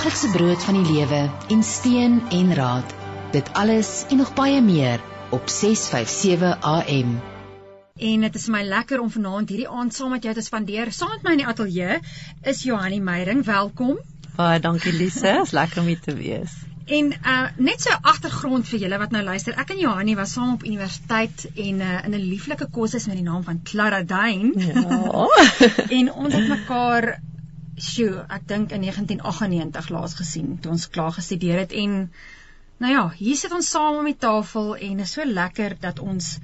daaglikse brood van die lewe en steun en raad. Dit alles en nog baie meer op 657 AM. En dit is my lekker om vanaand hierdie aand saam met jou te spandeer. Saam met my in die ateljee is Johanni Meyering. Welkom. Baie dankie Lise, is lekker om hier te wees. En uh net so agtergrond vir julle wat nou luister. Ek en Johanni was saam op universiteit en uh in 'n lieflike kursus met die naam van Clara Dane. Ja. en ons het mekaar sjoe, ek dink in 1998 laas gesien toe ons klaar gestudeer het en nou ja, hier sit ons saam om die tafel en is so lekker dat ons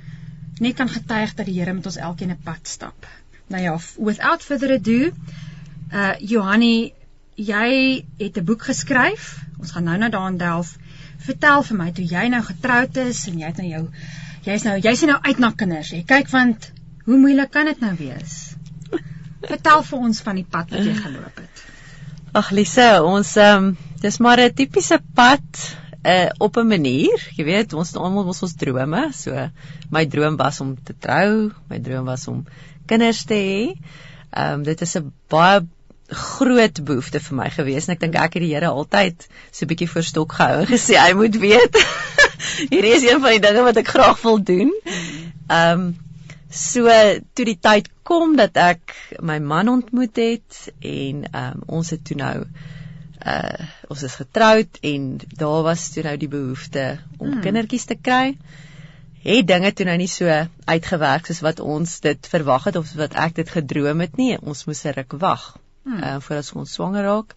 net kan getuig dat die Here met ons elkeen 'n pad stap. Nou ja, without further ado, uh Johanni, jy het 'n boek geskryf. Ons gaan nou nou daarin delf. Vertel vir my toe jy nou getroud is en jy het nou jou jy's nou jy's nou uit na kinders. Jy kyk want hoe moeilik kan dit nou wees? Vertel vir ons van die pad wat jy geloop het. Ag Lise, ons ehm um, dis maar 'n tipiese pad uh op 'n manier, jy weet, ons almal ons ons drome. So my droom was om te trou, my droom was om kinders te hê. Ehm um, dit is 'n baie groot behoefte vir my gewees en ek dink ek het die Here altyd so 'n bietjie verstok gehou en gesê hy moet weet. Hierdie is een van die dinge wat ek graag wil doen. Ehm um, So toe die tyd kom dat ek my man ontmoet het en um, ons het toe nou uh ons is getroud en daar was toe nou die behoefte om hmm. kindertjies te kry. Het dinge toe nou nie so uitgewerk soos wat ons dit verwag het of wat ek dit gedroom het nie. Ons moes 'n ruk wag hmm. uh voordat ons swanger raak.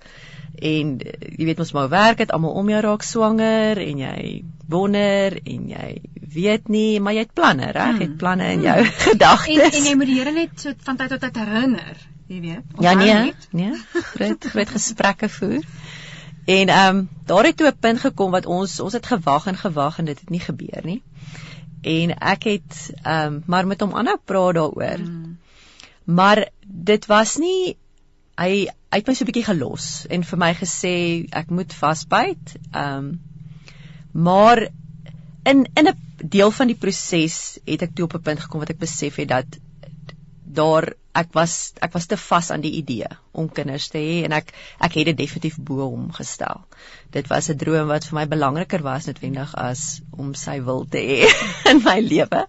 En jy weet ons maar werk het almal om jou raak swanger en jy wonder en jy weet nie, maar jy het planne, reg? Jy het hmm. planne in jou hmm. gedagtes. En en jy moet die Here net so van tyd tot tyd herinner, jy weet. Ja nee, nee, groot groot gesprekke voer. En ehm um, daar het toe 'n punt gekom wat ons ons het gewag en gewag en dit het nie gebeur nie. En ek het ehm um, maar met hom aanhou praat daaroor. Hmm. Maar dit was nie hy hy het my so 'n bietjie gelos en vir my gesê ek moet vasbyt. Ehm um, maar in in 'n deel van die proses het ek toe op 'n punt gekom wat ek besef het dat daar ek was ek was te vas aan die idee om kinders te hê en ek ek het dit definitief bo hom gestel. Dit was 'n droom wat vir my belangriker was noodwendig as om sy wil te hê in my lewe.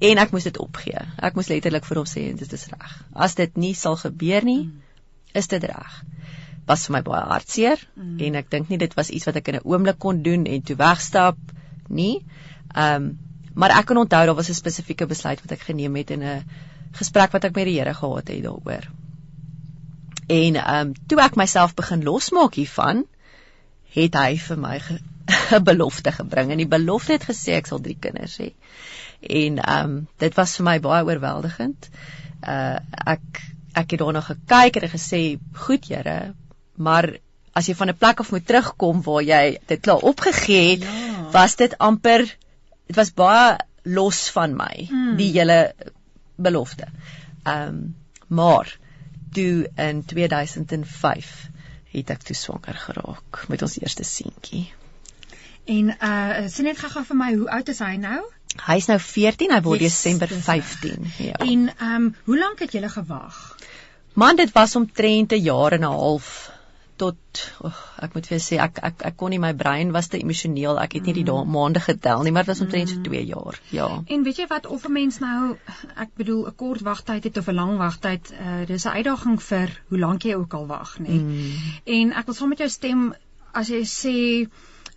En ek moes dit opgee. Ek moes letterlik vir hom sê dit is reg. As dit nie sal gebeur nie, is dit reg. Was vir my baie hartseer mm. en ek dink nie dit was iets wat ek in 'n oomblik kon doen en toe wegstap nie. Ehm um, maar ek kan onthou daar was 'n spesifieke besluit wat ek geneem het in 'n gesprek wat ek met die Here gehad het daaroor. En ehm um, toe ek myself begin losmaak hiervan, het hy vir my 'n belofte gebring en die belofte het gesê ek sal drie kinders hê. En ehm um, dit was vir my baie oorweldigend. Uh ek ek het daarna gekyk en gesê, "Goed, Here, maar as jy van 'n plek af moet terugkom waar jy dit klaar opgegee het, ja. was dit amper dit was baie los van my hmm. die hele belofte. Ehm um, maar toe in 2005 het ek toe swanger geraak met ons eerste seentjie. En uh sien net gou-gou vir my, hoe oud is hy nou? Hy's nou 14, hy word yes, Desember 15. Ja. En ehm um, hoe lank het jy gewag? Man, dit was omtrent 'n jaar en 'n half tot oh, ek moet vir sê ek ek ek kon nie my brein was te emosioneel. Ek het nie die mm. maande getel nie, maar dit was omtrent so 2 mm. jaar. Ja. En weet jy wat of 'n mens nou ek bedoel 'n kort wagtyd het of 'n lang wagtyd, uh, dis 'n uitdaging vir hoe lank jy ook al wag, nê. Mm. En ek wil saam met jou stem as jy sê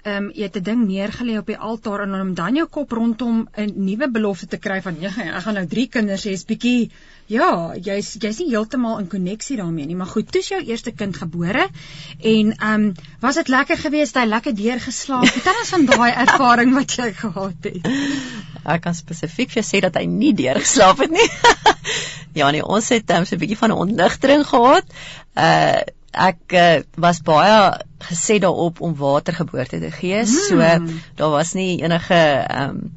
ehm um, jy het 'n ding neergelê op die altaar en om dan jou kop rondom 'n nuwe belofte te kry van ja, ek gaan nou 3 kinders hê, is bietjie ja, jy's jy's nie heeltemal in koneksie daarmee nie, maar goed, toe is jou eerste kind gebore en ehm um, was dit lekker geweest, hy lekker deurgeslaap. Vertel ons van daai ervaring wat jy gehad het. Ek kan spesifiek vir sê dat hy nie deurgeslaap het nie. ja, nee, ons het um, so 'n bietjie van 'n ontnigtering gehad. Uh ek uh, was baie gesê daarop om watergeboorte te gee. Mm. So daar was nie enige ehm um,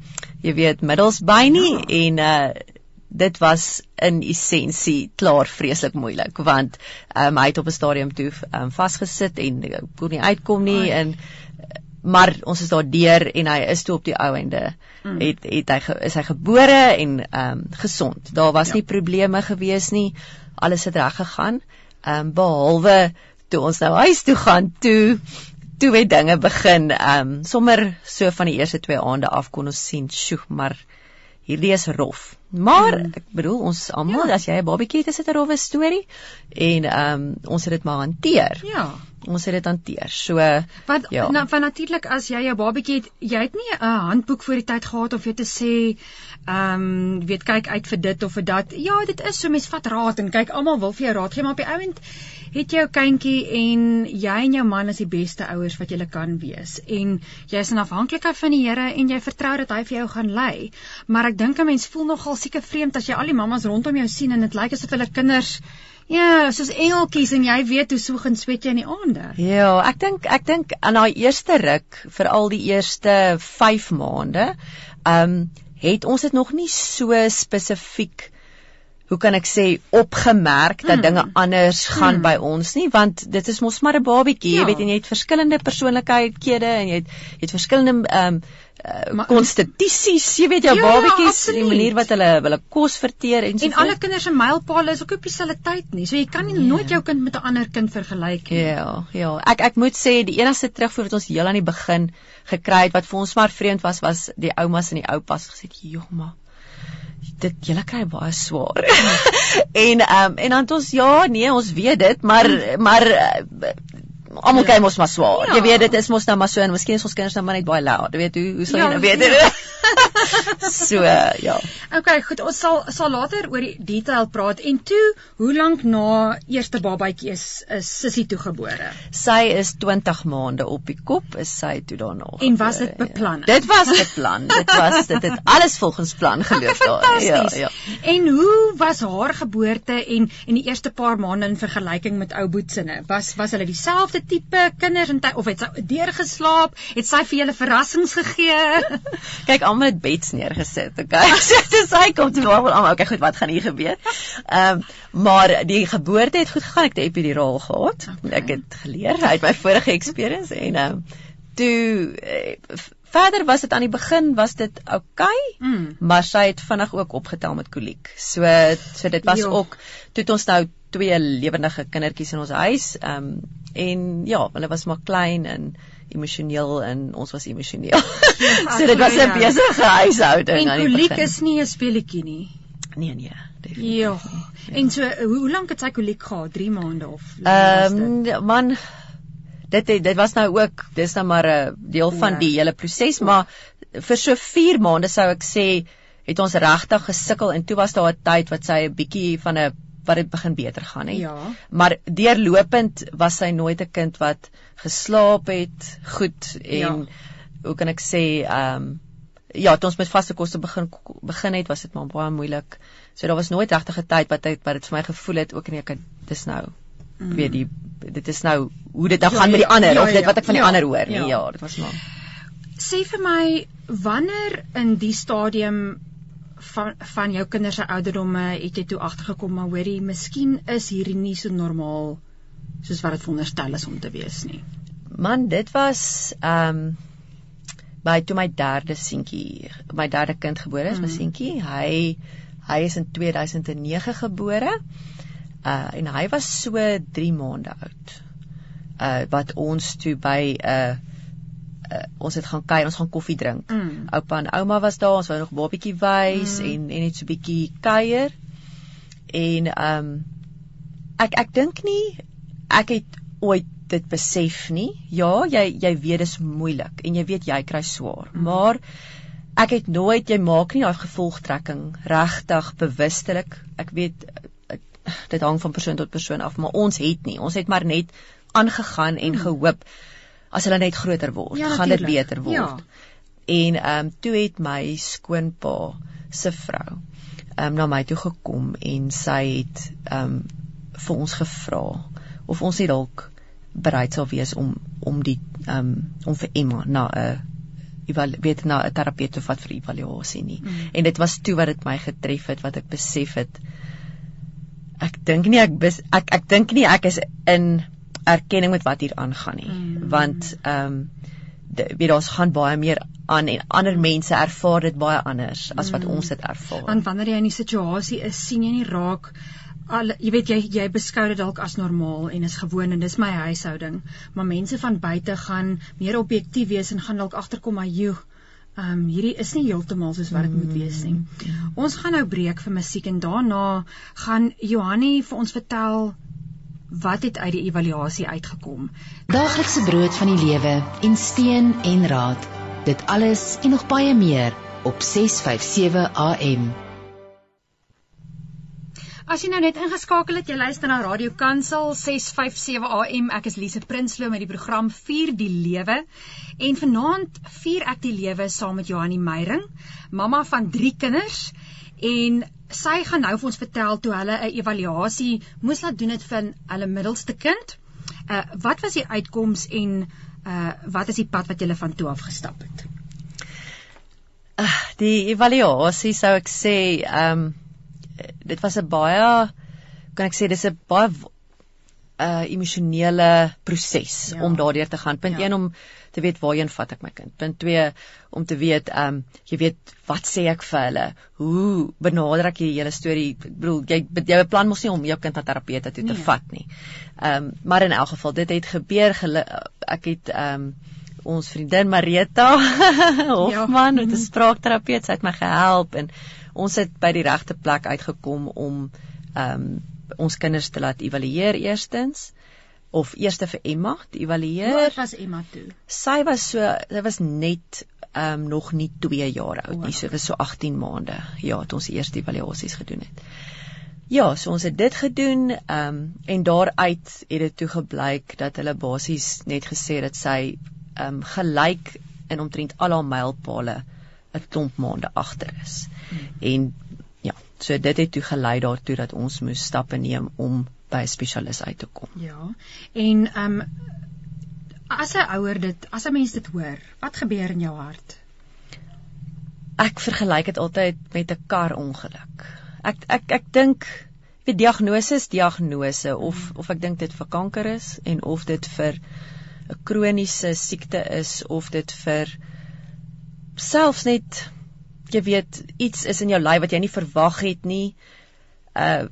jy weet middels by nie ja. en uh dit was in essensie klaar vreeslik moeilik want um, hy het op 'n stadium toe um, vasgesit en kon nie uitkom nie en maar ons is daar deur en hy is toe op die ou einde mm. het het hy is hy gebore en ehm um, gesond. Daar was ja. nie probleme gewees nie. Alles het reg gegaan. Ehm um, behalwe toe ons nou huis toe gaan, toe toe het dinge begin ehm um, sommer so van die eerste twee aande af kon ons sien, sjoe, maar hierdie is rof. Maar mm. ek bedoel ons almal ja. as jy 'n babatjie het, is dit 'n rowwe storie en ehm um, ons het dit maar hanteer. Ja ons het dit hanteer. So wat ja. nou van natuurlik as jy jou babatjie het, jy het nie 'n handboek voor die tyd gehad of jy te sê ehm um, weet kyk uit vir dit of vir dat. Ja, dit is so mens vat raad en kyk almal wil vir jou raad gee, maar op die ouend het jy jou kindjie en jy en jou man is die beste ouers wat jy kan wees en jy is in afhanklikheid van die Here en jy vertrou dat hy vir jou gaan lei. Maar ek dink 'n mens voel nogal seker vreemd as jy al die mammas rondom jou sien en dit lyk asof hulle kinders Ja, soos engeltjies en jy weet hoe soegend sweet jy in die aande. Ja, ek dink ek dink aan daai eerste ruk, veral die eerste 5 maande, ehm um, het ons dit nog nie so spesifiek hoe kan ek sê opgemerk dat hmm. dinge anders gaan hmm. by ons nie want dit is mos maar 'n babietjie ja. jy weet en jy het verskillende persoonlikhede en jy het jy het verskillende ehm um, konstitusies, jy weet jou ja, babatjies, die manier wat hulle hulle kos verteer en so. En alle kinders se mylpaale is ook op dieselfde tyd nie. So jy kan nie ja. nooit jou kind met 'n ander kind vergelyk nie. Ja, ja. Ek ek moet sê die enigste terugvoer wat ons heel aan die begin gekry het wat vir ons maar vreemd was was die oumas en die oupas gesê, "Joh, maar dit julle kry baie swaar." en ehm um, en dan ons ja, nee, ons weet dit, maar maar almal ja. kyk mos maar swaar. Ja. Jy weet dit is mos nou maar so en miskien is ons kinders nou maar net baie loud. Jy weet hoe hoe sal jy ja, nou weet? Ja. so ja. Okay, goed, ons sal sal later oor die detail praat. En toe, hoe lank na eerste babatjie is is Sissie toe gebore? Sy is 20 maande op die kop, is sy toe daarna. En was dit beplan? Ja. Dit was beplan. dit was dit het alles volgens plan geloop daar. Ja, ja. En hoe was haar geboorte en en die eerste paar maande in vergelyking met ou boetsinne? Was was hulle dieselfde tipe kinders en of het sy deurgeslaap? Het sy vir julle verrassings gegee? Kyk, almal het beds neergesit. Okay. So dis hy kom toe maar almal, okay, goed, wat gaan hier gebeur? Ehm, um, maar die geboorte het goed gegaan. Ek het epiduraal gehad. Okay. Ek het geleer uit my vorige experience en ehm um, toe uh, verder was dit aan die begin was dit okay, mm. maar sy het vinnig ook opgetel met koliek. So so dit was jo. ook toe het ons nou twee lewendige kindertjies in ons huis. Ehm um, en ja, hulle was maar klein en emosioneel en ons was emosioneel. Ja, so dit was 'n besige huishouding aan die begin. En koliek is nie 'n speletjie nie. Nee nee. Ja. En so hoe, hoe lank het sy koliek gehad? 3 maande of Ehm um, man dit dit was nou ook dis nou maar 'n deel van ja. die hele proses, maar vir so 4 maande sou ek sê het ons regtig gesukkel en toe was daar 'n tyd wat sy 'n bietjie van 'n wat dit begin beter gaan het. Ja. Maar deurlopend was sy nooit 'n kind wat geslaap het goed en ja. hoe kan ek sê ehm um, ja, toe ons met vaste kosse begin begin het, was dit maar baie moeilik. So daar was nooit regtig 'n tyd wat hy wat dit vir my gevoel het ook nee, ek dis nou mm. weet die dit is nou hoe dit nou ja, gaan met die ander ja, of dit ja, wat ek van die ja, ander hoor nie. Ja, ja dit was maar Sê vir my wanneer in die stadium van van jou kinders se ouderdomme het jy toe agtergekom maar hoorie miskien is hierdie nie so normaal soos wat dit veronderstel is om te wees nie. Man, dit was ehm um, by toe my derde seentjie, my derde kind gebore is, mm. my seentjie, hy hy is in 2009 gebore. Uh en hy was so 3 maande oud. Uh wat ons toe by 'n uh, uh, ons het gaan kuier, ons gaan koffie drink. Mm. Oupa en ouma was daar, ons wou nog babietjie wys mm. en en net so 'n bietjie kuier. En ehm um, ek ek dink nie ek het ooit dit besef nie. Ja, jy jy weet dis moeilik en jy weet jy kry swaar, mm. maar ek het nooit jy maak nie daai gevolgtrekking regtig bewustelik. Ek weet ek, dit hang van persoon tot persoon af, maar ons het nie. Ons het maar net aangegaan en mm. gehoop as hulle net groter word, ja, gaan dit beter word. Ja. En ehm um, toe het my skoonpa se vrou ehm um, na my toe gekom en sy het ehm um, vir ons gevra of ons nie dalk bereid sou wees om om die ehm um, om vir Emma na 'n weet na 'n terapeut of wat vir evaluasie nie. Mm. En dit was toe wat dit my getref het wat ek besef het ek dink nie ek bes, ek ek dink nie ek is in erkenning met wat hier aangaan nie mm. want ehm um, weet ons gaan baie meer aan en ander mense ervaar dit baie anders as wat mm. ons dit ervaar. Want wanneer jy in die situasie is, sien jy nie raak al jy weet jy jy beskou dit dalk as normaal en is gewoon en dis my huishouding, maar mense van buite gaan meer objektief wees en gaan dalk agterkom maar joe Ehm um, hierdie is nie heeltemal soos wat dit moet wees nie. Mm. Ons gaan nou breek vir musiek en daarna gaan Johanni vir ons vertel wat het uit die evaluasie uitgekom. Daaglikse brood van die lewe en steun en raad. Dit alles en nog baie meer op 657 AM. As jy nou net ingeskakel het, jy luister na Radio Kansel 657 AM. Ek is Lise Prinsloo met die program Vier die Lewe. En vanaand vier ek die lewe saam met Johanni Meyring, mamma van 3 kinders. En sy gaan nou vir ons vertel toe hulle 'n evaluasie moes laat doen het vir hulle middelste kind. Uh wat was die uitkoms en uh wat is die pad wat julle van toe af gestap het? Uh, die evaluasie sou ek sê, ehm um, dit was 'n baie kan ek sê dis 'n baie uh emosionele proses ja. om daardeur te gaan. Punt 1 ja. om te weet waarheen vat ek my kind. Punt 2 om te weet um jy weet wat sê ek vir hulle? Hoe benader ek hierdie hele storie? Ek bedoel jy jy beplan mos nie om jou kind na terapeute toe te nee. vat nie. Um maar in elk geval dit het gebeur ek het um ons vriendin Marita Hofman ja. met 'n spraakterapeut, sy het my gehelp en ons het by die regte plek uitgekom om ehm um, ons kinders te laat evalueer eerstens of eerste vir Emma te evalueer. Wat was Emma toe? Sy was so sy was net ehm um, nog nie 2 jaar oud nie, so was so 18 maande. Ja, het ons eerste evaluasies gedoen het. Ja, so ons het dit gedoen ehm um, en daaruit het dit toe gebleik dat hulle basies net gesê dat sy ehm um, gelyk in omtrent al haar mylpale 'n klomp maande agter is. Hmm. En ja, so dit het toe gelei daartoe dat ons moes stappe neem om by 'n spesialis uit te kom. Ja. En ehm um, as 'n ouer dit, as 'n mens dit hoor, wat gebeur in jou hart? Ek vergelyk dit altyd met 'n karongeluk. Ek ek ek dink die diagnose is diagnose of hmm. of ek dink dit vir kanker is en of dit vir 'n kroniese siekte is of dit vir selfs net jy weet iets is in jou lyf wat jy nie verwag het nie. Uh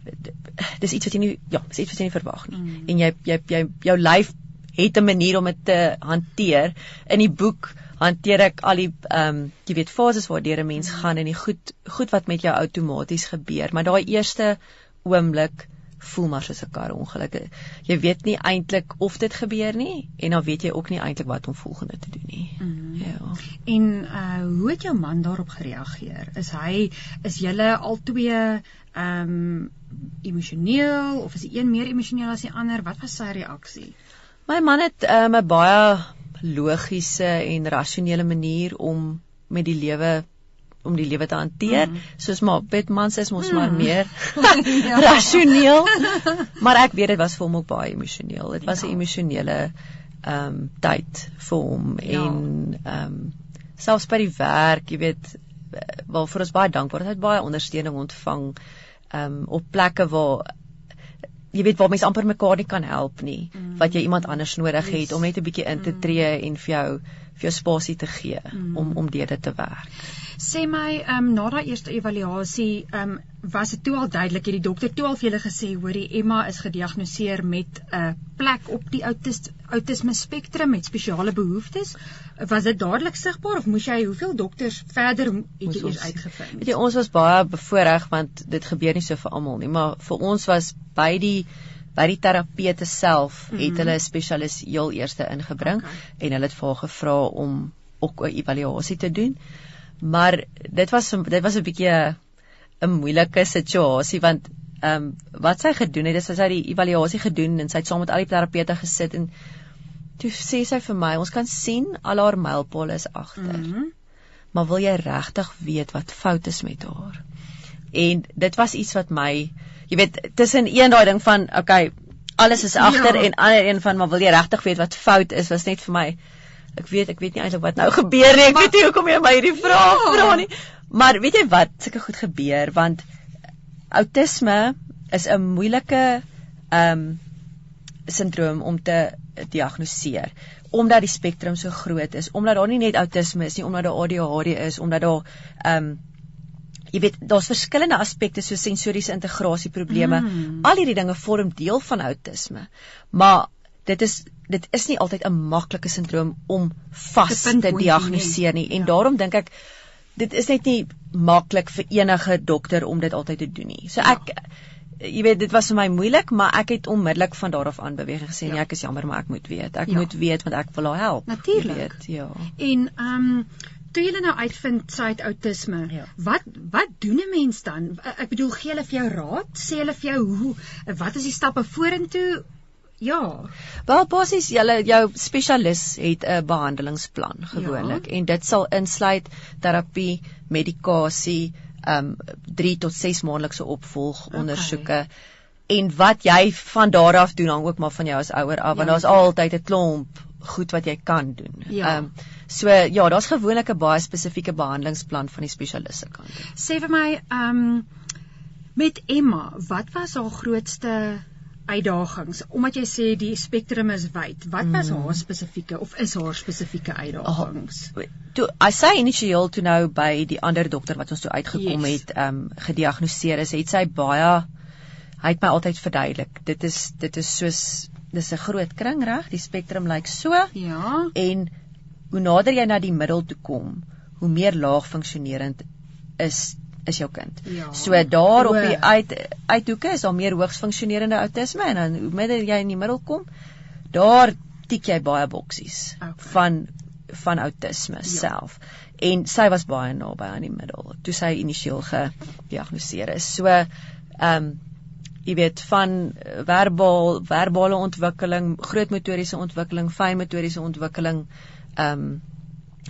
dis iets wat jy nie ja, dis iets wat jy nie verwag nie. Mm. En jy jy jy jou lyf het 'n manier om dit te hanteer. In die boek hanteer ek al die ehm um, jy weet fases waardeur 'n mens mm. gaan en die goed goed wat met jou outomaties gebeur, maar daai eerste oomblik voel maar soos 'n karongeluk. Jy weet nie eintlik of dit gebeur nie en dan weet jy ook nie eintlik wat om volgende te doen nie. Mm. Ja. En uh hoe het jou man daarop gereageer? Is hy is julle albei ehm um, emosioneel of is die een meer emosioneel as die ander? Wat was sy reaksie? My man het um, 'n baie logiese en rasionele manier om met die lewe om die lewe te hanteer. Mm. Soos maar Batman sê mos mm. maar meer ja. rasioneel. maar ek weet dit was vir hom ook baie emosioneel. Dit was 'n ja. emosionele ehm um, tyd vir hom ja. en ehm um, selfs by die werk, jy weet, vir ons baie dankbaar. Hy het baie ondersteuning ontvang ehm um, op plekke waar jy weet waar mense amper mekaar nie kan help nie, mm. wat jy iemand anders nodig het yes. om net 'n bietjie in te mm. tree mm. en vir jou vir jou spasie te gee mm. om om deur dit te werk. Sê my, ehm um, na daai eerste evaluasie, ehm um, was dit toe al duidelik, het die dokter toe al vir julle gesê, hoorie, Emma is gediagnoseer met 'n uh, plek op die autis autisme spektrum met spesiale behoeftes. Was dit dadelik sigbaar of moes jy hoeveel dokters verder het jy eers uitgevind? Weet jy, ons was baie bevoordeel want dit gebeur nie so vir almal nie, maar vir ons was by die by die terapeute self mm -hmm. het mhm. hulle 'n spesialis heel eerste ingebring okay. en hulle het vir haar gevra om ook 'n evaluasie te doen. Maar dit was dit was 'n bietjie 'n moeilike situasie want ehm um, wat sy gedoen het is sy het die evaluasie gedoen en sy het saam met al die terapeute gesit en toe sê sy vir my ons kan sien al haar mylpale is agter. Mm -hmm. Maar wil jy regtig weet wat fout is met haar? En dit was iets wat my jy weet tussen een daai ding van okay alles is agter ja. en ander een van maar wil jy regtig weet wat fout is was net vir my ek weet ek weet nie eintlik wat nou gebeur nie ek maar, weet nie hoekom jy my hierdie vraag ja. vra nie maar weet jy wat sulke goed gebeur want outisme is 'n moeilike ehm um, sindroom om te diagnoseer omdat die spektrum so groot is omdat daar nie net outisme is nie omdat daar ADHD is omdat daar ehm um, jy weet daar's verskillende aspekte so sensoriese integrasieprobleme. Mm. Al hierdie dinge vorm deel van outisme. Maar dit is dit is nie altyd 'n maklike sindroom om vas te, te diagnoseer nie en ja. daarom dink ek dit is net nie maklik vir enige dokter om dit altyd te doen nie. So ja. ek jy weet dit was vir my moeilik, maar ek het onmiddellik van daar af aan beweeg en gesê ja. nee, ek is jammer, maar ek moet weet. Ek ja. moet weet want ek wil haar help. Natuurlik. Ja. En ehm um, toe jy nou uitvind sy het outisme, ja. wat wat doen 'n mens dan? Ek bedoel, gee hulle vir jou raad? Sê hulle vir jou hoe wat is die stappe vorentoe? Ja. Wel basies julle jou spesialis het 'n behandelingsplan gewoonlik ja. en dit sal insluit terapie, medikasie, um 3 tot 6 maandelikse opvolg ondersoeke. Okay. En wat jy van daar af doen hang ook maar van jou as ouer af, ja, want daar's altyd 'n klomp goed wat jy kan doen. Ja. Um so ja, daar's gewoonlik 'n baie spesifieke behandelingsplan van die spesialiste kant. Sê vir my, um met Emma, wat was haar grootste uitdagings. Omdat jy sê die spektrum is wyd. Wat was mm. haar spesifieke of is haar spesifieke uitdagings? Oh, toe as sy initieel toe nou by die ander dokter wat ons toe uitgekom yes. het ehm um, gediagnoseer is het sy baie hy het my altyd verduidelik dit is dit is soos dis 'n groot kring reg? Die spektrum lyk so. Ja. En hoe nader jy na die middel toe kom hoe meer laag funksionerend is is jou kind. Ja. So daar op die uit uithoeke is daar meer hoogs funksionerende outisme en dan hoe minder jy in die middel kom, daar tik jy baie boksies okay. van van outisme ja. self. En sy was baie naby aan die middel toe sy initieel gediagnoseer is. So ehm um, jy weet van verbaal verbale ontwikkeling, groot motoriese ontwikkeling, fyn motoriese ontwikkeling ehm um,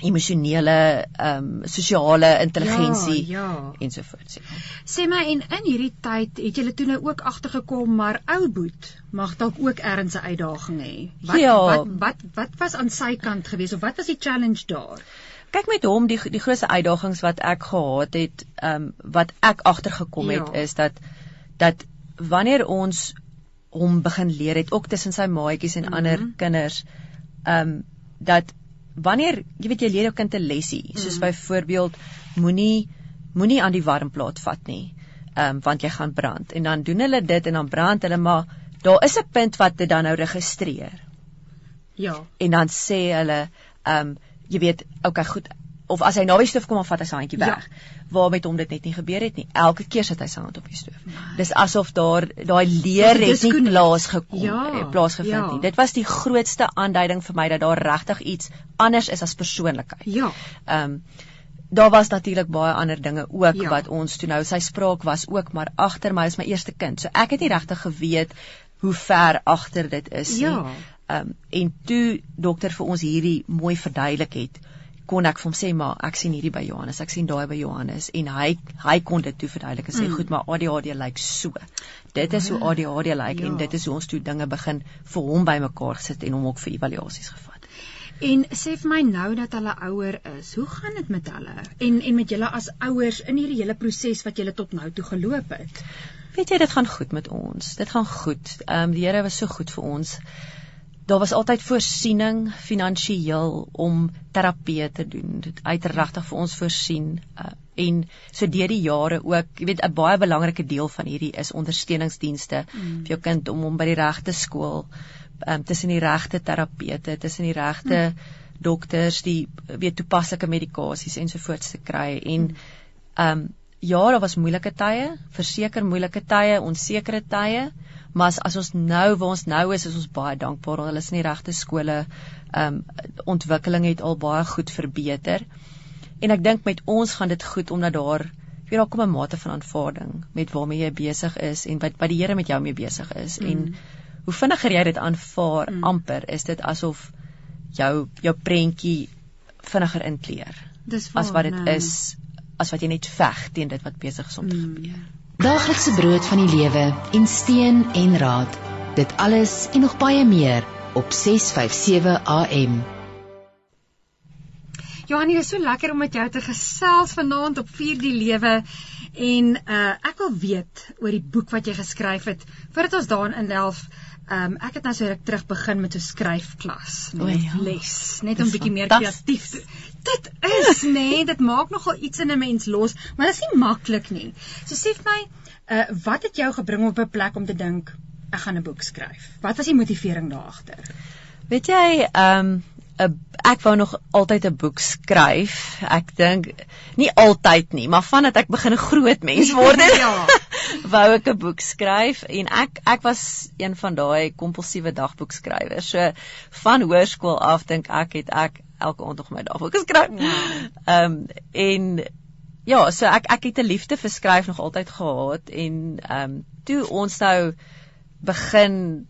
emosionele ehm um, sosiale intelligensie ja, ja. ensovoorts. Ja. Sê my en in hierdie tyd het julle toe nou ook agtergekom maar ou boet mag dalk ook erns 'n uitdaging hê. Wat, ja. wat wat wat was aan sy kant gewees of wat was die challenge daar? Kyk met hom die die grootste uitdagings wat ek gehad het, ehm um, wat ek agtergekom het ja. is dat dat wanneer ons hom begin leer het ook tussen sy maatjies en mm -hmm. ander kinders ehm um, dat wanneer jy weet jy leer jou kind 'n lesie, soos mm. byvoorbeeld moenie moenie aan die warm plaat vat nie. Ehm um, want jy gaan brand en dan doen hulle dit en dan brand hulle maar daar is 'n punt wat dit dan nou registreer. Ja. En dan sê hulle ehm um, jy weet, okay, goed, of as hy naby stoof kom of vat hy sy handjie ja. weg. Ja. Waar met hom dit net nie gebeur het nie. Elke keer sit hy sy hand op die stoof. Dis asof daar daai leer het nie plaas gekom ja. Eh, plaasgevind ja. nie. Dit was die grootste aanduiding vir my dat daar regtig iets anders is as persoonlikheid. Ja. Ehm um, daar was natuurlik baie ander dinge ook ja. wat ons toe nou sy spraak was ook maar agter my is my eerste kind. So ek het nie regtig geweet hoe ver agter dit is ja. nie. Ehm um, en toe dokter vir ons hierdie mooi verduidelik het kon ek vir hom sê maar ek sien hierdie by Johannes, ek sien daai by Johannes en hy hy kon dit toe verduidelik en sê mm. goed, maar ADHD lyk so. Dit is hoe ADHD lyk ja. en dit is hoe ons toe dinge begin vir hom bymekaar sit en hom ook vir evaluasies gevat. En sê vir my nou dat hulle ouer is, hoe gaan dit met hulle? En en met julle as ouers in hierdie hele proses wat julle tot nou toe geloop het? Weet jy, dit gaan goed met ons. Dit gaan goed. Ehm um, die Here was so goed vir ons daar was altyd voorsiening finansiëel om terapie te doen. Dit uit regtig vir ons voorsien uh, en so deur die jare ook, jy weet 'n baie belangrike deel van hierdie is ondersteuningsdienste mm. vir jou kind om hom by die regte skool, um, tussen die regte terapeute, tussen die regte mm. dokters, die weet toepaslike medikasies ensovoorts te kry en mm. ehm um, ja, daar was moeilike tye, verseker moeilike tye, onsekere tye, maar as, as ons nou waar ons nou is, is ons baie dankbaar. Hulle is in die regte skole. Ehm um, ontwikkeling het al baie goed verbeter. En ek dink met ons gaan dit goed omdat daar weer daar kom 'n mate van aanvaarding met waarmee jy besig is en wat wat die Here met jou mee besig is mm. en hoe vinniger jy dit aanvaar mm. amper is dit asof jou jou prentjie vinniger inkleer. Dis waar, as wat dit nee. is as wat jy net veg teen dit wat besig is om te mm. Daaglikse brood van die lewe en steun en raad. Dit alles en nog baie meer op 657 AM. Johannie, is so lekker om met jou te gesels vanaand op Vier die Lewe en uh ek wil weet oor die boek wat jy geskryf het voordat ons daarin indelf. Ehm um, ek het nou so ruk terug begin met 'n skryfklas, net ja. les, net om bietjie meer kreatief te Dit is nê, nee, dit maak nogal iets in 'n mens los, maar dit is nie maklik nie. So sê vir my, uh wat het jou gebring op 'n plek om te dink ek gaan 'n boek skryf? Wat was die motivering daar agter? Weet jy, ehm um, 'n- ek wou nog altyd 'n boek skryf. Ek dink nie altyd nie, maar vandat ek begin 'n groot mens word het, Ja. wou ek 'n boek skryf en ek ek was een van daai kompulsiewe dagboekskrywers. So van hoërskool af dink ek het ek elke aand nog my dagboek geskryf. Ehm um, en ja, so ek ek het 'n liefde vir skryf nog altyd gehad en ehm um, toe ons nou begin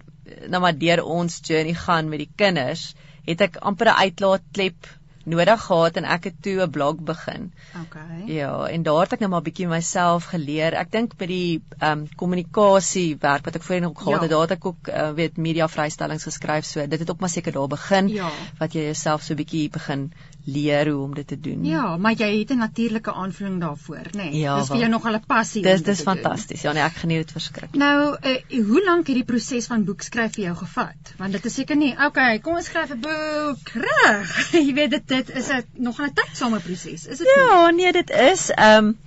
nou maar deur ons journey gaan met die kinders, het ek amper 'n uitlaatklep nodig gehad en ek het toe 'n blog begin. Okay. Ja, en daar het ek nou maar bietjie myself geleer. Ek dink by die ehm um, kommunikasie werk wat ek voorheen ook gehad Ja. het, daar het ek ook uh, weet media vrystellings geskryf. So dit het ook maar seker daar begin Ja. wat jy jouself so bietjie begin leer hoe om dit te doen. Ja, maar jy het 'n natuurlike aanvulling daarvoor, nê? Nee. Ja, dis vir jou nogal 'n passie. Dis dis fantasties. Ja, nee, ek geniet dit verskriklik. Nou, uh, hoe lank het die proses van boekskryf vir jou gevat? Want dit is seker nie, okay, kom ons skryf 'n boek. Reg. Jy weet dit dit is 'n nog 'n tydsame proses, is dit nie? Ja, nee, dit is ehm um,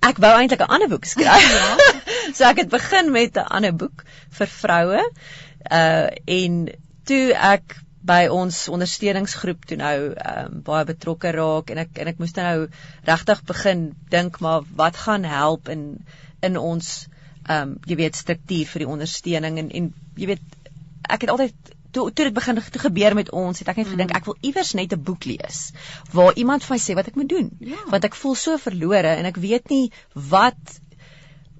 ek wou eintlik 'n ander boek skryf. Ja. so ek het begin met 'n ander boek vir vroue. Uh en toe ek by ons ondersteuningsgroep toe nou um, baie betrokke raak en ek en ek moes nou regtig begin dink maar wat gaan help in in ons ehm um, jy weet struktuur vir die ondersteuning en en jy weet ek het altyd toe toe dit begin toe gebeur met ons het ek net gedink ek wil iewers net 'n boek lees waar iemand vir my sê wat ek moet doen Ja. want ek voel so verlore en ek weet nie wat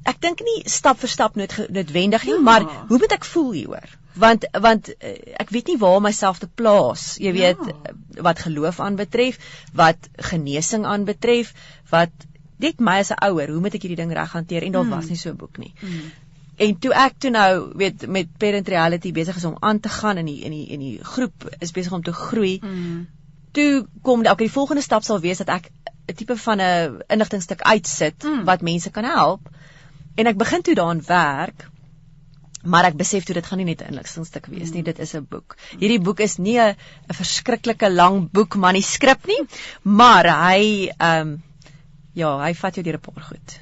ek dink nie stap vir stap nood, noodwendig nie Ja. maar hoe moet ek voel hieroor want want eh, ek weet nie waar myself te plaas jy Ja. weet eh, wat geloof aanbetref wat genesing aanbetref wat net my as 'n ouer hoe moet ek hierdie ding reg hanteer en daar Mm. was nie so 'n boek nie Mm. En toe ek toe nou weet met parent reality besig is om aan te gaan in die in die in die groep is besig om te groei. Mm. Toe kom die okay, die volgende stap sal wees dat ek 'n tipe van 'n inligtingstuk uitsit Mm. wat mense kan help. En ek begin toe daaraan werk. Maar ek besef toe dit gaan nie net 'n inligtingstuk wees nie, dit is 'n boek. Hierdie boek is nie 'n verskriklike lang boek manuskrip nie, maar hy ehm um, ja, hy vat jou deur 'n paar goed.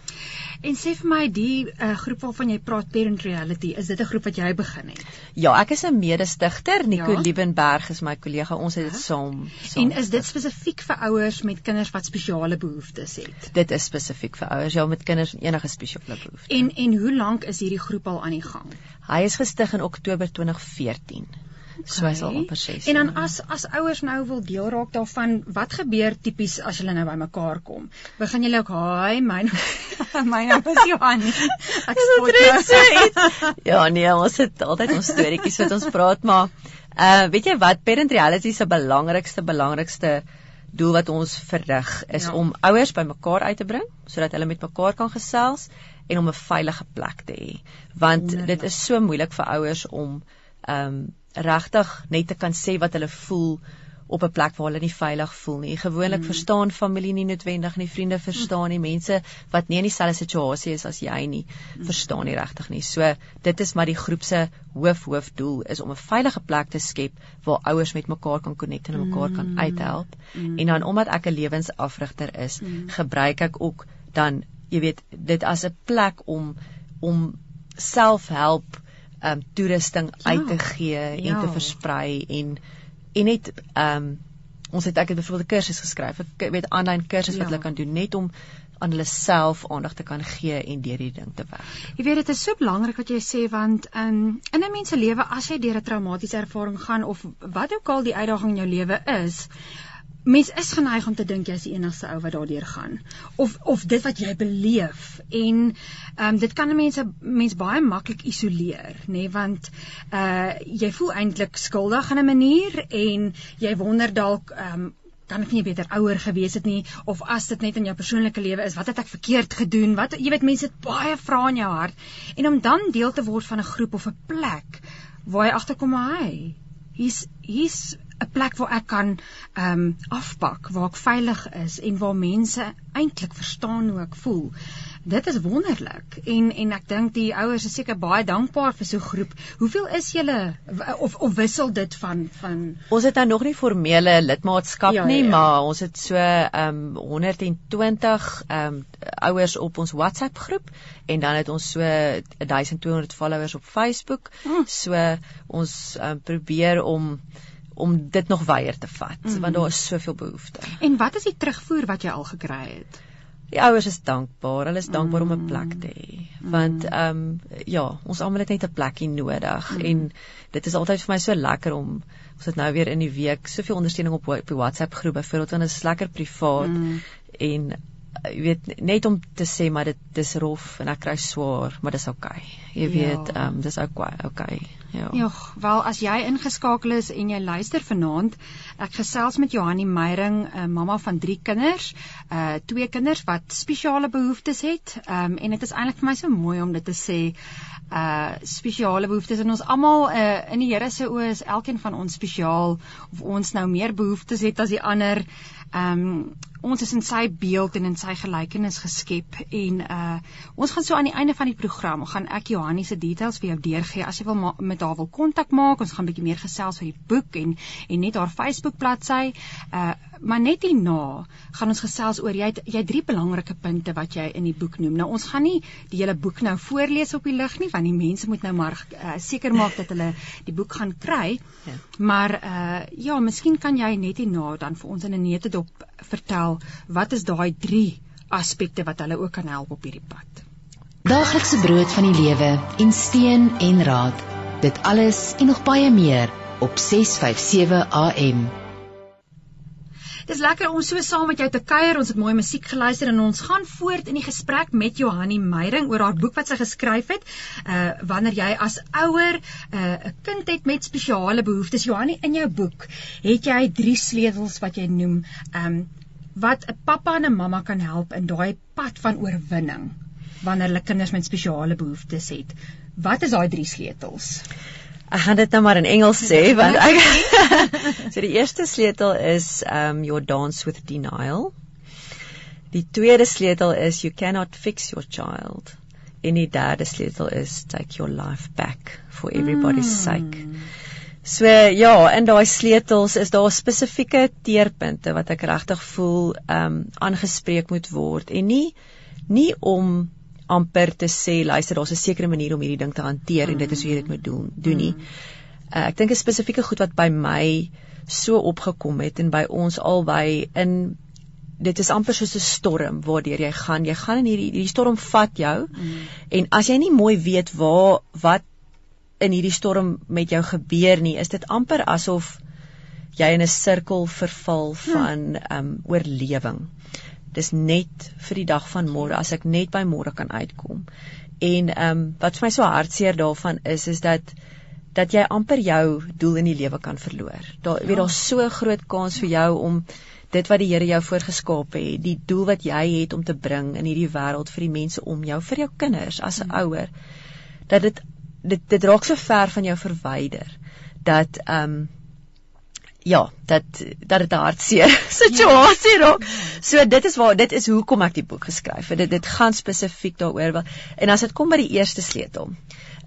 En sê vir my die uh, groep waarvan jy praat Parent Reality, is dit 'n groep wat jy begin het? Ja, ek is 'n mede-stigter. Nico Ja. ja. Liebenberg is my kollega. Ons het dit saam. saam En is dit spesifiek vir ouers met kinders wat spesiale behoeftes het? dit is spesifiek vir ouers ja met kinders met enige spesiale behoeftes. En en hoe lank is hierdie groep al aan die gang? Hy is gestig in Oktober 2014. So al Okay. amper 6. En dan as as ouers nou wil deel raak daarvan, wat gebeur tipies as julle nou bymekaar kom? Begin julle ook, "Haai, my my naam is Johan." Ek spot so nou. Ja, nee, ons het altyd ons storieetjies wat ons praat, maar uh weet jy wat Parent Reality se belangrikste belangrikste doel wat ons verrig is Ja. om ouers bymekaar uit te bring sodat hulle met mekaar kan gesels en om 'n veilige plek te hê. Want Wonderlik. dit is so moeilik vir ouers om ehm um, regtig net te kan sê wat hulle voel op 'n plek waar hulle nie veilig voel nie. Gewoonlik mm. verstaan familie nie noodwendig nie, vriende verstaan nie, mense wat nie in dieselfde situasie is as jy nie, mm. verstaan nie regtig nie. So dit is maar die groep se hoof hoofdoel is om 'n veilige plek te skep waar ouers met mekaar kan connect en mekaar mm. kan uithelp. Mm. En dan omdat ek 'n lewensafrigter is, mm. gebruik ek ook dan jy weet dit as 'n plek om om selfhelp um toerusting Ja, uit te gee en ja. te versprei en en net um ons het ek het byvoorbeeld 'n kursus geskryf, 'n ku- weet aanlyn kursus wat Ja. hulle kan doen net om aan hulle self aandag te kan gee en deur hierdie ding te werk. Jy weet dit is so belangrik wat jy sê want um, in 'n mens se lewe as jy deur 'n traumatiese ervaring gaan of wat ook al die uitdaging in jou lewe is, mens is geneig om te dink jy's die enigste ou wat daardeur gaan. Of of dit wat jy beleef. En um, dit kan 'n mens baie maklik isoleer nê nee, want uh jy voel eintlik skuldig in 'n manier en jy wonder dalk um, kan ek nie beter ouer gewees het nie? Of as dit net in jou persoonlike lewe is wat het ek verkeerd gedoen? Wat jy weet mense het baie vrae in jou hart. En om dan deel te word van 'n groep of 'n plek waar jy agterkom maar hy hier's hier's 'n plek waar ek kan ehm um, afpak waar ek veilig is en waar mense eintlik verstaan hoe ek voel Dit is wonderlik. En en ek dink die ouers is seker baie dankbaar vir so 'n groep. Hoeveel is julle of of wissel dit van van Ons het nou nog nie formele lidmaatskap Ja, nie, ja, ja. maar ons het so ehm um, 120 ehm um, ouers op ons WhatsApp groep en dan het ons so 1200 followers op Facebook. Hmm. So ons um, probeer om om dit nog weier te vat Mhm. want daar is soveel behoefte. En wat is die terugvoer wat jy al gekry het? Die ouers is dankbaar. Hulle is dankbaar om 'n Mm. plek te hê. Want ehm um, ja, ons almal het net 'n plekkie nodig Mm. en dit is altyd vir my so lekker om ons het nou weer in die week soveel ondersteuning op op die WhatsApp groep byvoorbeeld want dit is lekker privaat Mm. en uh, jy weet net om te sê maar dit dis rof en ek kry swaar, maar dis oukei. Okay. Jy Ja. weet, ehm um, dis oukei, okay. Ja. Jogg, wel as jy ingeskakel is en jy luister vanaand, ek gesels met Johanni Meyring, 'n mamma van 3 kinders, uh twee kinders wat spesiale behoeftes het. Um en dit is eintlik vir my so mooi om dit te sê. Uh spesiale behoeftes en ons almal uh in die Here se oë is elkeen van ons spesiaal of ons nou meer behoeftes het as die ander. Um ons is in sy beeld en in sy gelykenis geskep en uh ons gaan so aan die einde van die program gaan ek Johanni se details vir jou deurgee. As jy wil met haar wil kontak maak ons gaan bietjie meer gesels oor die boek en en net haar Facebook bladsy. Uh maar net hierna gaan ons gesels oor jy het, jy het drie belangrike punte wat jy in die boek noem. Nou ons gaan nie die hele boek nou voorlees op die lig nie want die mense moet nou maar uh, seker maak dat hulle die boek gaan kry. Ja. maar uh ja miskien kan jy net hierna dan vir ons in 'n neutedop vertel wat is daai drie aspekte wat hulle ook kan help op hierdie pad. Daaglikse brood van die lewe en steun en raad. Dit alles en nog baie meer op 657 AM. Dis lekker om so saam met jou te kuier. Ons het mooi musiek geluister en ons gaan voort in die gesprek met Johanni Meyring oor haar boek wat sy geskryf het. Uh wanneer jy as ouer 'n uh, kind het met spesiale behoeftes. Johanni, in jou boek het jy drie sleutels wat jy noem, um wat 'n pappa en 'n mamma kan help in daai pad van oorwinning wanneer hulle kinders met spesiale behoeftes het. Wat is daai drie sleutels? Ek gaan dit nou maar in Engels sê want ek So die eerste sleutel is um your dance with denial. Die tweede sleutel is you cannot fix your child. En die derde sleutel is take your life back for everybody's sake. So ja, in daai sleutels is daar spesifieke teerpunte wat ek regtig voel um aangespreek moet word en nie nie om amper te sê luister daar's 'n sekere manier om hierdie ding te hanteer en dit is hoe jy dit moet doen doen nie. Uh, ek dink 'n spesifieke goed wat by my so opgekom het en by ons albei in dit is amper soos 'n storm waardeur jy gaan. Jy gaan in hierdie hierdie storm vat jou Mm. en as jy nie mooi weet waar wat in hierdie storm met jou gebeur nie, is dit amper asof jy in 'n sirkel verval van ehm um, oorlewing. Dis net vir die dag van môre as ek net by môre kan uitkom. En ehm um, wat vir my so hartseer daarvan is is dat dat jy amper jou doel in die lewe kan verloor. Daar weet daar's so groot kans vir jou om dit wat die Here jou voorgeskaap het, die doel wat jy het om te bring in hierdie wêreld vir die mense om jou, vir jou kinders as 'n ouer, dat dit dit dit raak so ver van jou verwyder dat ehm um, ja, dat dat dit 'n hartseer situasie raak. So dit is waar dit is hoekom ek die boek geskryf het. Dit dit gaan spesifiek daaroor wel. En as dit kom by die eerste sleutel,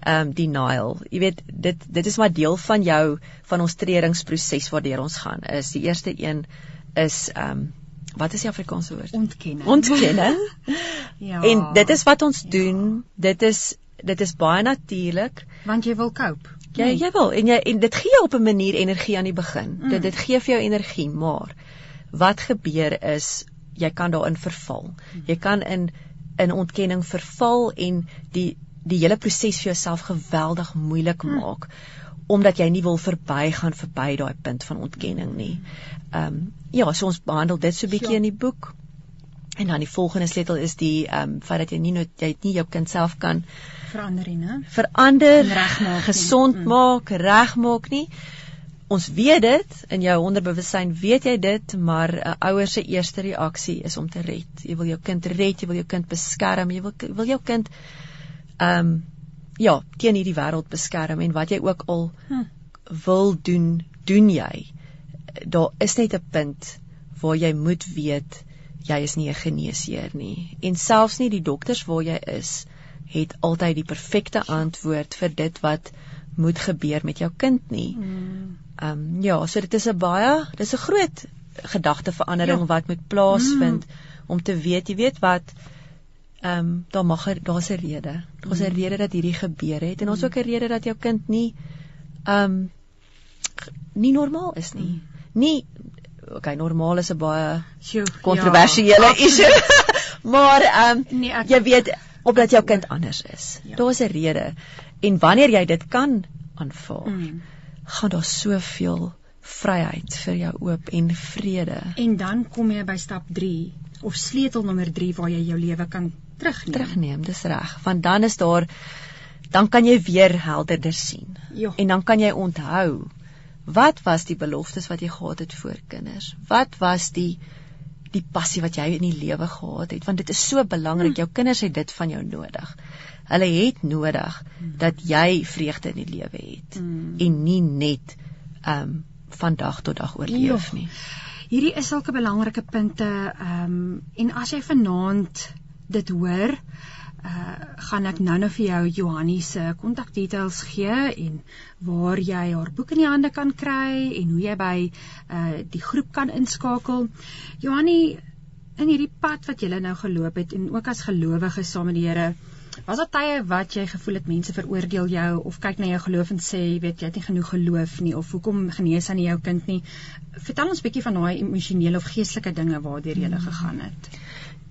ehm um, denial. Jy weet dit dit is maar deel van jou van ons tredingsproses waardeur ons gaan. Is die eerste een is ehm um, wat is die Afrikaanse woord? Ontkenning. Ontkenning. ja. En dit is wat ons doen. Dit is dit is baie natuurlik. want jy wil cope. Jy jy wil en jy en dit gee jou op 'n manier energie aan die begin. Mm. Dit dit gee vir jou energie, maar wat gebeur is jy kan daarin verval. Jy kan in in ontkenning verval en die die hele proses vir jouself geweldig moeilik maak omdat jy nie wil verbygaan verby daai punt van ontkenning nie. Ehm um, ja, so ons behandel dit so bietjie Ja. in die boek. En dan die volgende sleutel is die ehm um, feit dat jy nie nou jy het nie jou kind self kan verander nie, né? verander, regmaak nie. gesond Mm. maak, regmaak nie. Ons weet dit in jou onderbewussyn, weet jy dit, maar 'n ouer se eerste reaksie is om te red. Jy wil jou kind red, jy wil jou kind beskerm, jy wil wil jou kind ehm um, ja, teen hierdie wêreld beskerm en wat jy ook al Hm. wil doen, doen jy. Daar is net 'n punt waar jy moet weet jy is nie 'n geneesheer nie en selfs nie die dokters waar jy is het altyd die perfekte antwoord vir dit wat moet gebeur met jou kind nie. Mm. Ehm um, ja, so dit is 'n baie dis 'n groot gedagteverandering Ja. wat moet plaasvind om te weet, jy weet wat ehm um, daar mag er, daar's 'n rede. Daar's 'n rede dat hierdie gebeur het en ons ook 'n rede dat jou kind nie ehm um, nie normaal is nie. Nie okay, normaal is 'n baie kontroversiële ja, issue. maar ehm um, Nee, ek jy weet opdat jou kind anders is. Ja. Daar's 'n rede. En wanneer jy dit kan aanvaar, Mm. gaan daar soveel vryheid vir jou oop en vrede En dan kom jy by stap 3 of sleutel nommer 3 waar jy jou lewe kan terugneem. terugneem. Dis reg. Want dan is daar dan kan jy weer helderder sien. Ja. En dan kan jy onthou wat was die beloftes wat jy gehad het voor kinders? Wat was die die passie wat jy in die lewe gehad het? Want dit is so belangrik. Jou kinders het dit van jou nodig. Hulle het nodig dat jy vreugde in die lewe het Mm. en nie net um, van dag tot dag oorleef nie. Hierdie is sulke belangrike punte um, en as jy vanaand dit hoor, gaan ek nou-nou vir jou Johannie se kontakdetails gee en waar jy haar boek in die hande kan kry en hoe jy by uh die groep kan inskakel. Johannie, in hierdie pad wat jy nou geloop het en ook as gelowige saam met die Here, was daar tye wat jy gevoel het mense veroordeel jou of kyk na jou geloof en sê, jy weet jy het nie genoeg geloof nie of hoekom genees aan jou kind nie? Vertel ons 'n bietjie van daai emosionele of geestelike dinge waardeur jy gegaan het.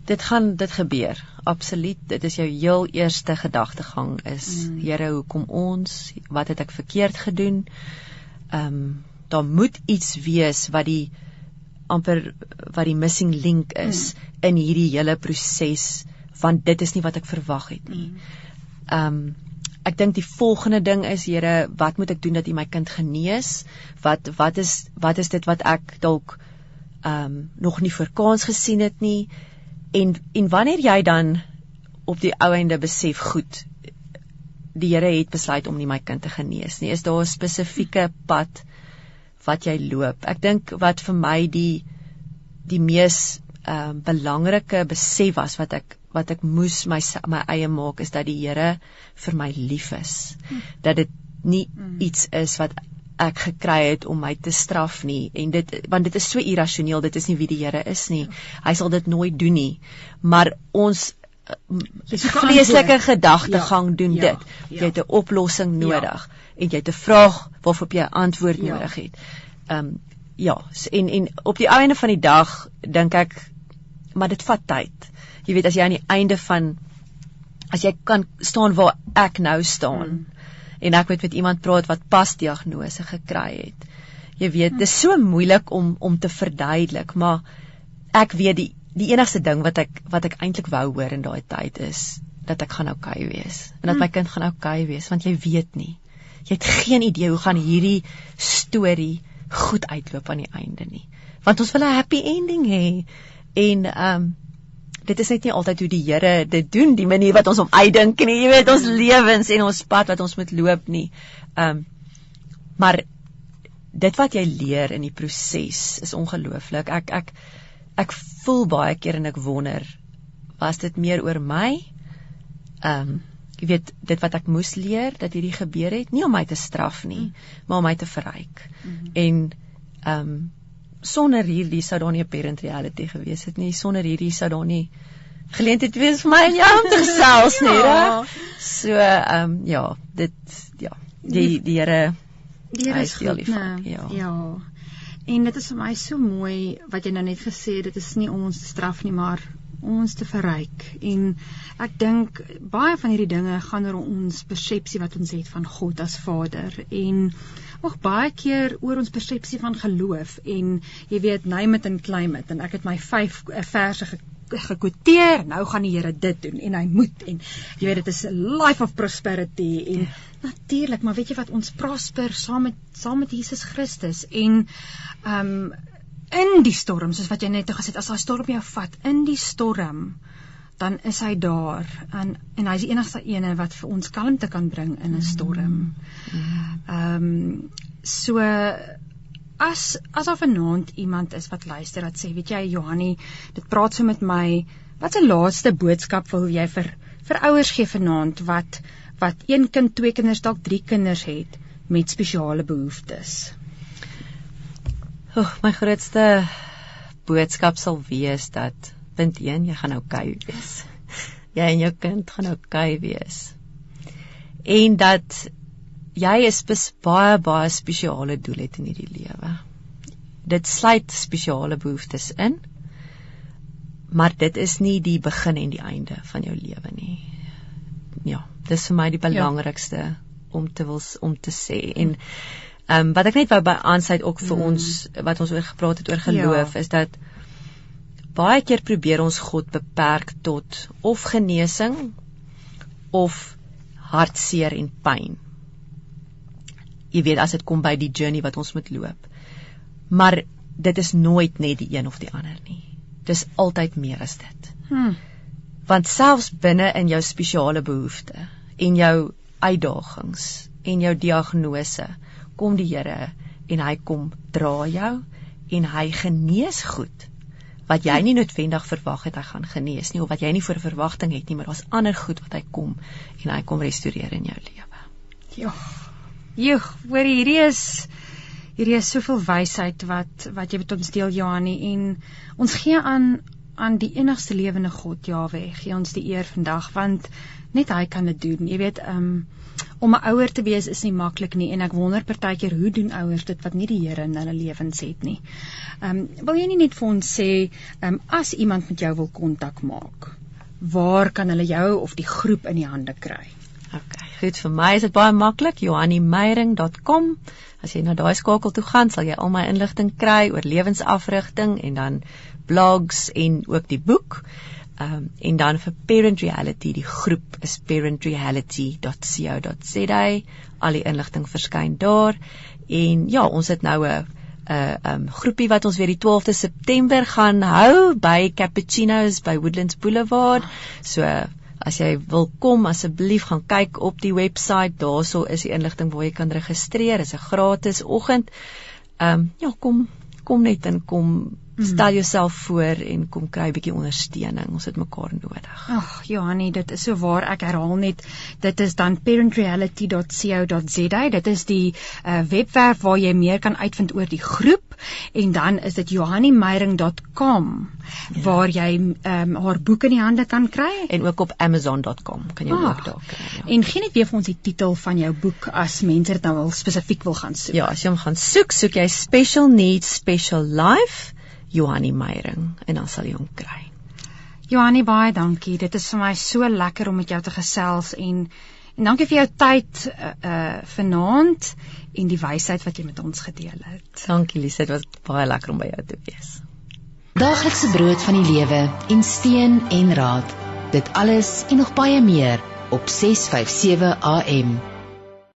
Dit gaan dit gebeur. Absoluut. Dit is jou heel eerste gedagtegang is Mm. Here, hoekom ons? Wat het ek verkeerd gedoen? Ehm um, daar moet iets wees wat die amper wat die missing link is in hierdie hele proses want dit is nie wat ek verwag het nie. Ehm um, ek dink die volgende ding is Here, wat moet ek doen dat U my kind genees? Wat wat is wat is dit wat ek dalk ehm um, nog nie voor kans gesien het nie? En en wanneer jy dan op die ou einde besef goed die Here het besluit om nie my kind te genees nie. Is daar 'n spesifieke pad wat jy loop? Ek dink wat vir my die die mees ehm um, belangrike besef was wat ek wat ek moes my my eie maak is dat die Here vir my lief is. Dat dit nie Mm. iets is wat ek gekry het om my te straf nie. En dit want dit is so irrasioneel dit is nie wie die Here is nie. Hy sal dit nooit doen nie. Maar ons vreeslike antwoord. gedagtegang Ja, doen ja, dit. Ja. jy het 'n oplossing nodig. En jy het 'n vraag waarop jy 'n antwoord Ja. nodig het. Um, ja en en op die einde van die dag dink ek maar dit vat tyd. Jy weet as jy aan die einde van as jy kan staan waar ek nou staan Mm. En ek weet met iemand praat wat pas diagnose gekry het. Jy weet, dis so moeilik om om te verduidelik, maar ek weet die die enigste ding wat ek wat ek eintlik wou hoor in daai tyd is dat ek gaan oukei wees en dat my kind gaan oukei wees want jy weet nie. Jy het geen idee hoe gaan hierdie storie goed uitloop aan die einde nie. Want ons wil 'n happy ending hê. En ehm um, dit is net nie altyd hoe die Here dit doen, die manier wat ons hom uitdink nie. Jy weet, ons lewens en ons pad wat ons moet loop nie. Ehm um, maar dit wat jy leer in die proses is ongelooflik. Ek ek ek voel baie keer en ek wonder was dit meer oor my? Ehm um, jy weet dit wat ek moes leer dat hierdie gebeur het, nie om my te straf nie, maar om my te verryk. Mhm. En ehm um, sonder hierdie sou daar nie 'n parent reality gewees het nie. Sonder hierdie sou daar nie geleentheid wees vir my en jou om te gesels nie, Ja. reg? So ehm um, ja, dit ja, die die Here Die Here is goed, hiervan, né? ja. ja. En dit is vir my so mooi wat jy nou net gesê het, dit is nie om ons te straf nie, maar om ons te verryk. En ek dink baie van hierdie dinge gaan oor ons persepsie wat ons het van God as Vader en ook baie keer oor ons persepsie van geloof en jy weet name it and claim it en ek het my 5 verse ge gekwoteer nou gaan die Here dit doen en hy moet en jy weet dit is 'n life of prosperity en natuurlik maar weet jy wat ons prosper saam met saam met Jesus Christus en ehm um, in die storm soos wat jy net gesê het as daai storm jou vat in die storm dan is hy daar en en hy's die enigste ene wat vir ons kalmte kan bring in 'n storm. Ehm um, so as as of vanaand iemand is wat luister wat sê, weet jy Johanie, dit praat so met my, wat 'n laaste boodskap wil jy vir vir ouers gee vanaand wat wat een kind, twee kinders, dalk drie kinders het met spesiale behoeftes? Oh, my grootste boodskap sal wees dat punt 1 jy gaan oukei okay wees. Jy en jou kind gaan oukei okay wees. En dat jy is baie baie spesiale doel het in hierdie lewe. Dit sluit spesiale behoeftes in. Maar dit is nie die begin en die einde van jou lewe nie. Ja, dis vir my die ja. belangrikste ja. om te wil om te sê en ehm um, wat ek net wou by aansluit ook vir mm. ons wat ons oor gepraat het oor geloof ja. is dat baie keer probeer ons God beperk tot of genesing of hartseer en pyn. Jy weet as dit kom by die journey wat ons moet loop. Maar dit is nooit net die een of die ander nie. Dis altyd meer as dit. Hmm. Want selfs binne in jou spesiale behoeftes en jou uitdagings en jou diagnose kom die Here en hy kom dra jou en hy genees goed wat jy nie noodwendig verwag het hy gaan genees nie of wat jy nie voor verwagting het nie, maar daar's ander goed wat hy kom en hy kom restoreer in jou lewe. Ja. Joeg, hoor hierdie is hierdie is soveel wysheid wat wat jy met ons deel Johanni en ons gee aan aan die enigste lewende God Jawe, gee ons die eer vandag want net hy kan dit doen. Jy weet, ehm um, om 'n ouer te wees is nie maklik nie en ek wonder partykeer hoe doen ouers dit wat nie die Here in hulle lewens het nie. Ehm um, wil jy nie net vir ons sê ehm um, as iemand met jou wil kontak maak, waar kan hulle jou of die groep in die hande kry? OK, goed vir my is dit baie maklik, johannimeyring.com. As jy na daai skakel toe gaan, sal jy al my inligting kry oor lewensafrigting en dan blogs en ook die boek. Ehm um, en dan vir Parent Reality, die groep is parentreality.co.za. Al die inligting verskyn daar. En ja, ons het nou 'n 'n um groepie wat ons weer die 12de September gaan hou by Cappuccino's by Woodlands Boulevard. So as jy wil kom, asseblief gaan kyk op die webwerf. Daarso is die inligting waar jy kan registreer. Dit is 'n gratis oggend. Um ja, kom kom net in kom. Stel jouself voor en kom kry 'n bietjie ondersteuning. Ons het mekaar nodig. Ag, Johanie, dit is so waar. Ek herhaal net, dit is dan parentreality.co.za. Dit is die uh, webwerf waar jy meer kan uitvind oor die groep en dan is dit johannimeyring.com ja. waar jy um, haar boek in die hande kan kry en ook op amazon.com kan jy ah, ook daar kry. Ja. En gee net weer vir ons die titel van jou boek as mense dit nou wil spesifiek wil gaan soek. Ja, as jy hom gaan soek, soek jy Special Needs Special Life Johanni Meyering en dan sal jy hom kry. Johanni baie dankie. Dit is vir my so lekker om met jou te gesels en en dankie vir jou tyd uh, uh vanaand en die wysheid wat jy met ons gedeel het. Dankie Lise, dit was baie lekker om by jou te wees. Daaglikse brood van die lewe en steen en raad. Dit alles en nog baie meer op 657 AM